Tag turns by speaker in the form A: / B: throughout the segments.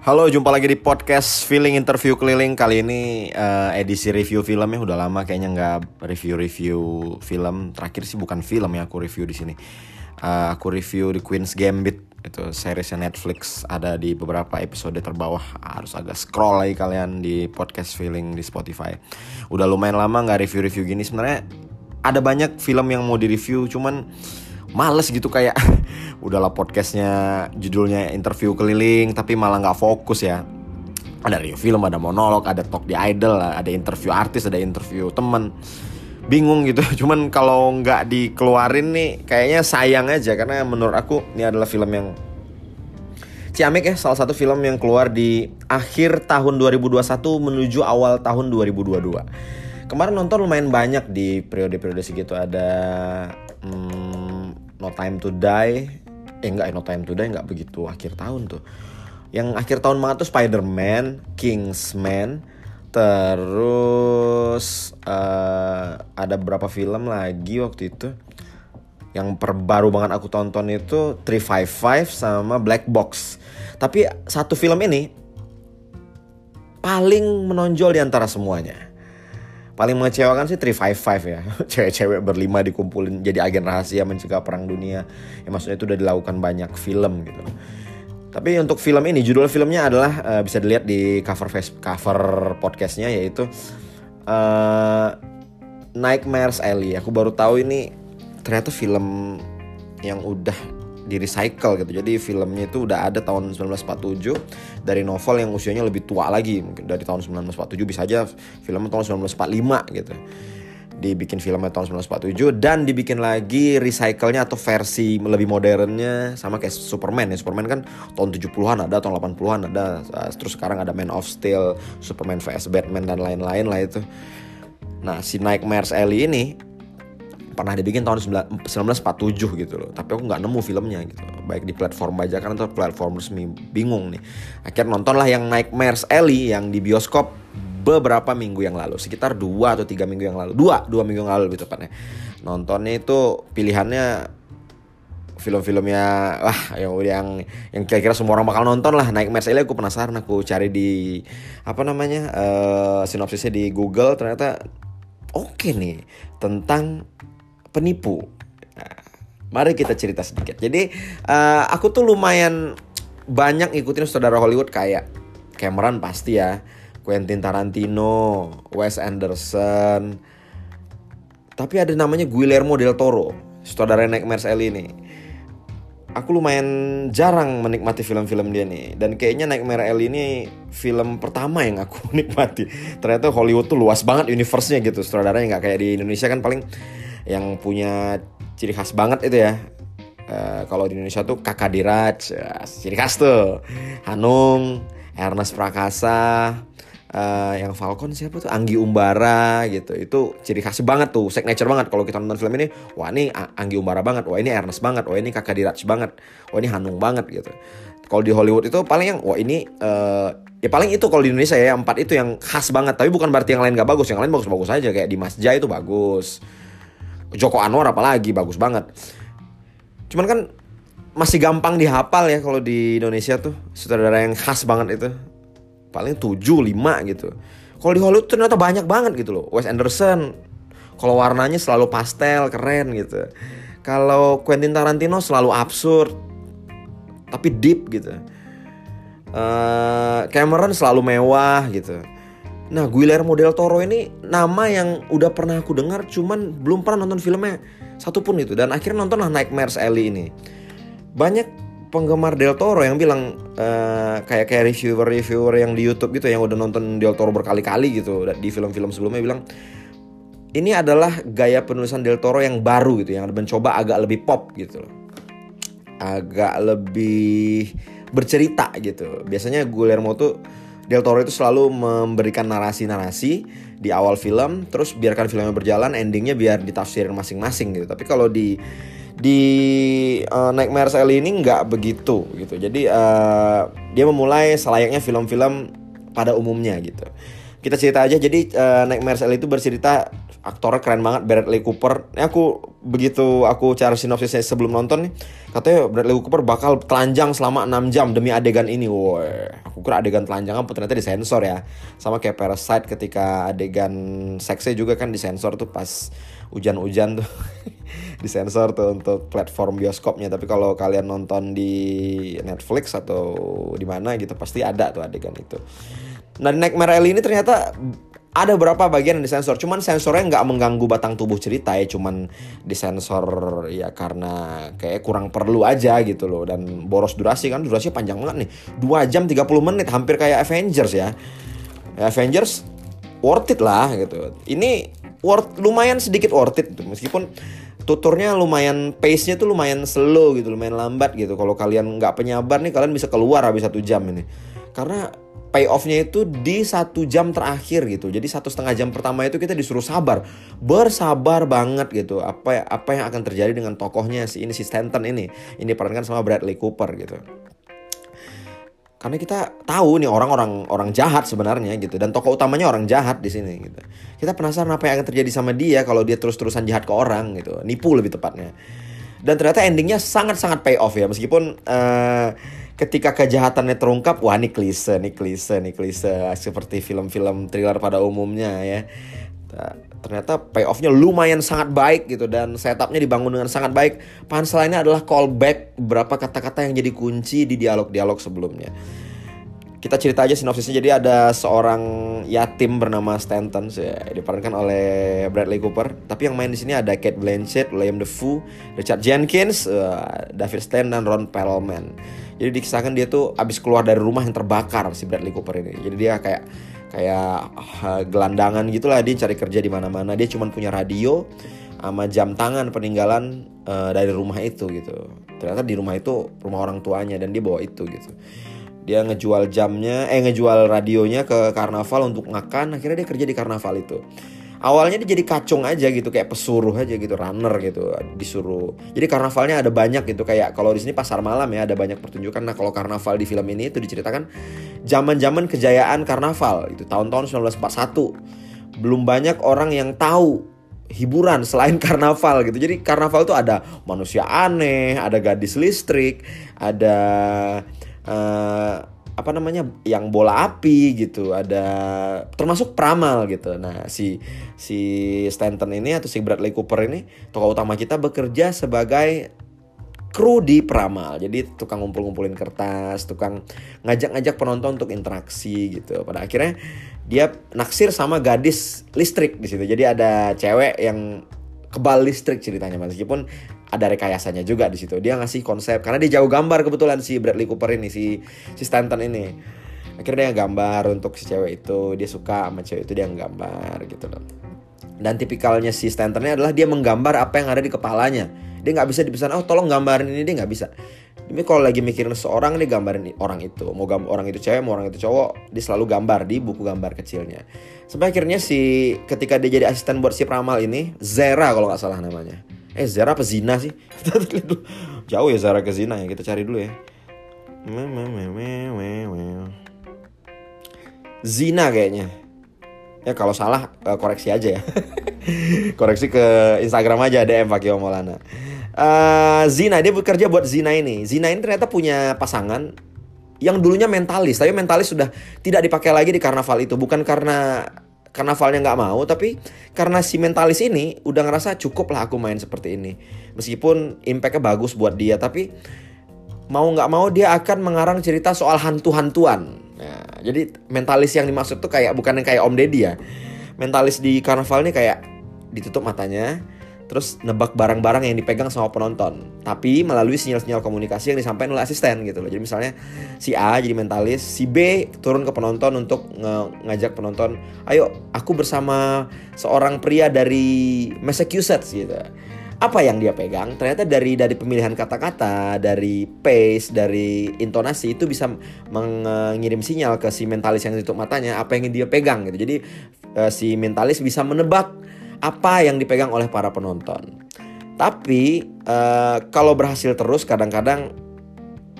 A: Halo, jumpa lagi di podcast Feeling Interview Keliling. Kali ini uh, edisi review film ya Udah lama kayaknya nggak review-review film. Terakhir sih bukan film ya aku review di sini. Uh, Aku review di Queen's Gambit. Itu seriesnya Netflix Ada di beberapa episode terbawah. Harus agak scroll lagi kalian di podcast Feeling di Spotify. Udah lumayan lama nggak review-review gini. Sebenarnya ada banyak film yang mau direview Cuman males gitu kayak udahlah podcastnya judulnya interview keliling tapi malah nggak fokus ya. Ada review film ada monolog ada talk di idol ada interview artis ada interview temen. Bingung gitu cuman kalau nggak dikeluarin nih kayaknya sayang aja karena menurut aku ini adalah film yang Ciamik ya salah satu film yang keluar di akhir tahun 2021 menuju awal tahun 2022 kemarin nonton lumayan banyak di periode-periode segitu. Ada hmm, No Time to Die eh enggak No Time to Die enggak begitu akhir tahun tuh. Yang akhir tahun banget tuh Spider-Man, Kingsman, terus uh, ada beberapa film lagi waktu itu. Yang perbaru banget aku tonton itu 355 sama Black Box. Tapi satu film ini paling menonjol di antara semuanya paling mengecewakan sih 355 ya. Cewek-cewek berlima dikumpulin jadi agen rahasia mencegah perang dunia. Ya maksudnya itu udah dilakukan banyak film gitu. Tapi untuk film ini judul filmnya adalah uh, bisa dilihat di cover face, cover podcastnya yaitu uh, Nightmares Alley. Aku baru tahu ini ternyata film yang udah di recycle gitu. Jadi filmnya itu udah ada tahun 1947 dari novel yang usianya lebih tua lagi. Mungkin dari tahun 1947 bisa aja filmnya tahun 1945 gitu. Dibikin filmnya tahun 1947 dan dibikin lagi recycle-nya atau versi lebih modernnya sama kayak Superman ya. Superman kan tahun 70-an ada, tahun 80-an ada. Terus sekarang ada Man of Steel, Superman vs Batman dan lain-lain lah itu. Nah, si Nightmares Alley ini pernah dibikin tahun 1947 gitu loh. Tapi aku nggak nemu filmnya gitu. Baik di platform bajakan atau platform resmi bingung nih. Akhirnya nontonlah yang Nightmares Alley yang di bioskop beberapa minggu yang lalu. Sekitar dua atau tiga minggu yang lalu. Dua dua minggu yang lalu lebih tepatnya. Nontonnya itu pilihannya film-filmnya wah yang yang yang kira-kira semua orang bakal nonton lah. Nightmares Alley aku penasaran aku cari di apa namanya uh, sinopsisnya di Google. Ternyata oke okay nih tentang penipu. Nah, mari kita cerita sedikit. Jadi uh, aku tuh lumayan banyak ngikutin saudara Hollywood kayak Cameron pasti ya, Quentin Tarantino, Wes Anderson. Tapi ada namanya Guillermo del Toro, saudara Nightmares Alley ini. Aku lumayan jarang menikmati film-film dia nih Dan kayaknya Nightmare Alley ini film pertama yang aku nikmati Ternyata Hollywood tuh luas banget universe-nya gitu Sutradaranya nggak kayak di Indonesia kan paling yang punya ciri khas banget itu ya. Uh, kalau di Indonesia tuh kakak diraj ya, ciri khas tuh. Hanung Ernest Prakasa uh, yang Falcon siapa tuh? Anggi Umbara gitu. Itu ciri khas banget tuh signature banget. Kalau kita nonton film ini wah ini Anggi Umbara banget. Wah ini Ernest banget. Wah ini kakak diraj banget. Wah ini Hanung banget gitu. Kalau di Hollywood itu paling yang wah ini uh, ya paling itu kalau di Indonesia ya empat itu yang khas banget. Tapi bukan berarti yang lain gak bagus. Yang lain bagus-bagus aja. Kayak di Jai itu bagus Joko Anwar apalagi bagus banget. Cuman kan masih gampang dihafal ya kalau di Indonesia tuh sutradara yang khas banget itu. Paling 7 5 gitu. Kalau di Hollywood ternyata banyak banget gitu loh. Wes Anderson kalau warnanya selalu pastel, keren gitu. Kalau Quentin Tarantino selalu absurd tapi deep gitu. Uh, Cameron selalu mewah gitu Nah, Guillermo del Toro ini nama yang udah pernah aku dengar, cuman belum pernah nonton filmnya satupun itu. Dan akhirnya nontonlah Nightmares Alley ini. Banyak penggemar Del Toro yang bilang uh, kayak kayak reviewer-reviewer yang di YouTube gitu yang udah nonton Del Toro berkali-kali gitu di film-film sebelumnya bilang ini adalah gaya penulisan Del Toro yang baru gitu yang mencoba agak lebih pop gitu. Agak lebih bercerita gitu. Biasanya Guillermo tuh Del Toro itu selalu memberikan narasi-narasi di awal film, terus biarkan filmnya berjalan, endingnya biar ditafsirin masing-masing gitu. Tapi kalau di di uh, Nightmare Alley ini nggak begitu gitu. Jadi uh, dia memulai selayaknya film-film pada umumnya gitu. Kita cerita aja. Jadi uh, Nightmare Alley itu bercerita aktornya keren banget Bradley Cooper. Ini aku begitu aku cari sinopsisnya sebelum nonton nih, katanya Bradley Cooper bakal telanjang selama 6 jam demi adegan ini. Woi, aku kira adegan telanjang apa ternyata disensor ya. Sama kayak Parasite ketika adegan seksnya juga kan disensor tuh pas hujan-hujan tuh. disensor tuh untuk platform bioskopnya. Tapi kalau kalian nonton di Netflix atau di mana gitu pasti ada tuh adegan itu. Nah, Nightmare Alley ini ternyata ada beberapa bagian yang disensor. Cuman sensornya nggak mengganggu batang tubuh cerita ya. Cuman disensor ya karena kayak kurang perlu aja gitu loh. Dan boros durasi kan durasinya panjang banget nih. 2 jam 30 menit hampir kayak Avengers ya, ya. Avengers worth it lah gitu. Ini worth lumayan sedikit worth it gitu. meskipun tuturnya lumayan pace-nya tuh lumayan slow gitu lumayan lambat gitu. Kalau kalian nggak penyabar nih kalian bisa keluar habis satu jam ini. Karena payoffnya itu di satu jam terakhir gitu. Jadi satu setengah jam pertama itu kita disuruh sabar. Bersabar banget gitu. Apa apa yang akan terjadi dengan tokohnya si ini si Stanton ini. Ini diperankan sama Bradley Cooper gitu. Karena kita tahu nih orang-orang orang jahat sebenarnya gitu. Dan tokoh utamanya orang jahat di sini gitu. Kita penasaran apa yang akan terjadi sama dia kalau dia terus-terusan jahat ke orang gitu. Nipu lebih tepatnya dan ternyata endingnya sangat-sangat pay off ya. Meskipun uh, ketika kejahatannya terungkap wah ini klise nih klise nih klise. Seperti film-film thriller pada umumnya ya. Ternyata payoffnya lumayan sangat baik gitu dan setupnya dibangun dengan sangat baik. Punchline-nya adalah callback beberapa kata-kata yang jadi kunci di dialog-dialog sebelumnya kita cerita aja sinopsisnya. Jadi ada seorang yatim bernama Stanton ya, diperankan oleh Bradley Cooper. Tapi yang main di sini ada Kate Blanchett, William Dafoe, Richard Jenkins, uh, David Stan dan Ron Perlman. Jadi dikisahkan dia tuh abis keluar dari rumah yang terbakar si Bradley Cooper ini. Jadi dia kayak kayak uh, gelandangan gitulah. Dia cari kerja di mana-mana. Dia cuma punya radio sama jam tangan peninggalan uh, dari rumah itu gitu. Ternyata di rumah itu rumah orang tuanya dan dia bawa itu gitu dia ngejual jamnya eh ngejual radionya ke karnaval untuk makan akhirnya dia kerja di karnaval itu. Awalnya dia jadi kacung aja gitu kayak pesuruh aja gitu runner gitu disuruh. Jadi karnavalnya ada banyak gitu kayak kalau di sini pasar malam ya ada banyak pertunjukan. Nah kalau karnaval di film ini itu diceritakan zaman-zaman kejayaan karnaval itu tahun-tahun 1941 belum banyak orang yang tahu hiburan selain karnaval gitu. Jadi karnaval tuh ada manusia aneh, ada gadis listrik, ada uh, apa namanya yang bola api gitu. Ada termasuk pramal gitu. Nah si si Stanton ini atau si Bradley Cooper ini tokoh utama kita bekerja sebagai kru di pramal. Jadi tukang ngumpul-ngumpulin kertas tukang ngajak-ngajak penonton untuk interaksi gitu. Pada akhirnya dia naksir sama gadis listrik di situ. Jadi ada cewek yang kebal listrik ceritanya meskipun ada rekayasanya juga di situ. Dia ngasih konsep karena dia jauh gambar kebetulan si Bradley Cooper ini si si Stanton ini. Akhirnya dia gambar untuk si cewek itu, dia suka sama cewek itu dia nggambar gitu loh. Dan tipikalnya si Stanton ini adalah dia menggambar apa yang ada di kepalanya. Dia nggak bisa dipesan, oh tolong gambarin ini dia nggak bisa. Tapi kalau lagi mikirin seorang dia gambarin orang itu. Mau gambar orang itu cewek, mau orang itu cowok, dia selalu gambar di buku gambar kecilnya. Sampai akhirnya si ketika dia jadi asisten buat si Pramal ini, Zera kalau nggak salah namanya Eh Zara apa Zina sih? Jauh ya Zara ke Zina ya. Kita cari dulu ya. Zina kayaknya. Ya kalau salah eh, koreksi aja ya. koreksi ke Instagram aja DM Fakio Maulana. Uh, Zina dia bekerja buat Zina ini. Zina ini ternyata punya pasangan yang dulunya mentalis, tapi mentalis sudah tidak dipakai lagi di karnaval itu. Bukan karena karnavalnya nggak mau tapi karena si mentalis ini udah ngerasa cukup lah aku main seperti ini. Meskipun impactnya bagus buat dia tapi mau nggak mau dia akan mengarang cerita soal hantu-hantuan. Nah, jadi mentalis yang dimaksud tuh kayak bukan yang kayak Om Deddy ya. Mentalis di karnaval ini kayak ditutup matanya terus nebak barang-barang yang dipegang sama penonton. Tapi melalui sinyal-sinyal komunikasi yang disampaikan oleh asisten gitu loh. Jadi misalnya si A jadi mentalis si B turun ke penonton untuk nge ngajak penonton ayo aku bersama seorang pria dari Massachusetts gitu. Apa yang dia pegang? Ternyata dari dari pemilihan kata-kata dari pace dari intonasi itu bisa mengirim sinyal ke si mentalis yang ditutup matanya apa yang dia pegang gitu. Jadi uh, si mentalis bisa menebak apa yang dipegang oleh para penonton. Tapi uh, kalau berhasil terus kadang-kadang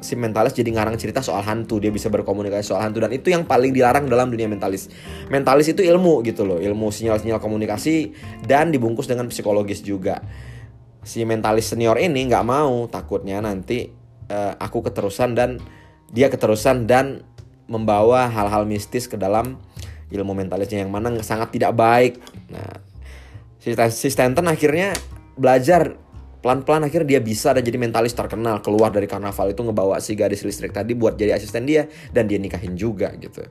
A: si mentalis jadi ngarang cerita soal hantu. Dia bisa berkomunikasi soal hantu. Dan itu yang paling dilarang dalam dunia mentalis. Mentalis itu ilmu gitu loh. Ilmu sinyal-sinyal komunikasi dan dibungkus dengan psikologis juga. Si mentalis senior ini nggak mau. Takutnya nanti uh, aku keterusan dan dia keterusan dan membawa hal-hal mistis ke dalam ilmu mentalisnya yang mana sangat tidak baik. Nah si Stanton akhirnya belajar pelan-pelan akhirnya dia bisa dan jadi mentalis terkenal keluar dari karnaval itu ngebawa si gadis listrik tadi buat jadi asisten dia dan dia nikahin juga gitu.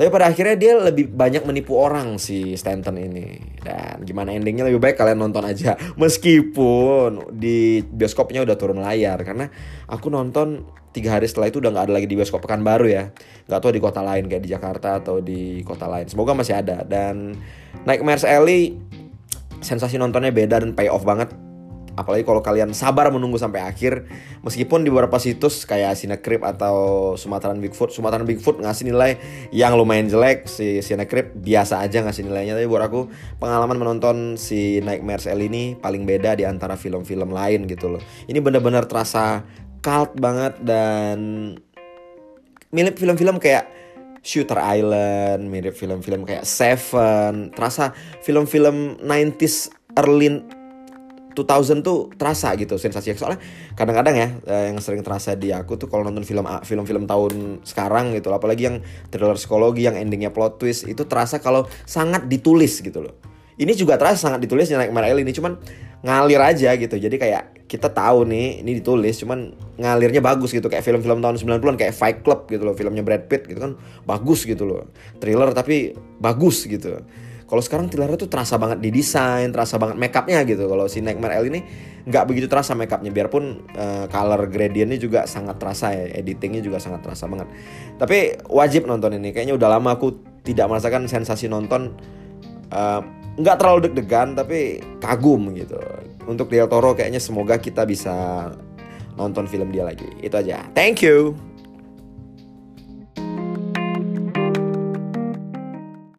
A: Tapi pada akhirnya dia lebih banyak menipu orang si Stanton ini. Dan gimana endingnya lebih baik kalian nonton aja. Meskipun di bioskopnya udah turun layar karena aku nonton tiga hari setelah itu udah nggak ada lagi di bioskop pekan baru ya. Nggak tahu di kota lain kayak di Jakarta atau di kota lain. Semoga masih ada. Dan Nightmares Alley sensasi nontonnya beda dan pay off banget. Apalagi kalau kalian sabar menunggu sampai akhir meskipun di beberapa situs kayak Cinecrip atau Sumatera Bigfoot Sumatera Bigfoot ngasih nilai yang lumayan jelek si Cinecrip biasa aja ngasih nilainya. Tapi buat aku pengalaman menonton si Nightmares Alley ini paling beda di antara film-film lain gitu loh. Ini bener-bener terasa cult banget dan mirip film-film kayak Shooter Island, mirip film-film kayak Seven, terasa film-film 90s early 2000 tuh terasa gitu sensasi soalnya kadang-kadang ya eh, yang sering terasa di aku tuh kalau nonton film film-film tahun sekarang gitu apalagi yang thriller psikologi yang endingnya plot twist itu terasa kalau sangat ditulis gitu loh. Ini juga terasa sangat ditulis naik Marel ini cuman ngalir aja gitu. Jadi kayak kita tahu nih ini ditulis cuman ngalirnya bagus gitu kayak film-film tahun 90-an kayak Fight Club gitu loh filmnya Brad Pitt gitu kan bagus gitu loh thriller tapi bagus gitu kalau sekarang Tilara tuh terasa banget di desain, terasa banget makeupnya gitu. Kalau si Nightmare L ini nggak begitu terasa makeupnya, biarpun uh, color gradientnya juga sangat terasa ya, editingnya juga sangat terasa banget. Tapi wajib nonton ini. Kayaknya udah lama aku tidak merasakan sensasi nonton uh, nggak terlalu deg-degan, tapi kagum gitu. Untuk Del Toro kayaknya semoga kita bisa nonton film dia lagi. Itu aja. Thank you.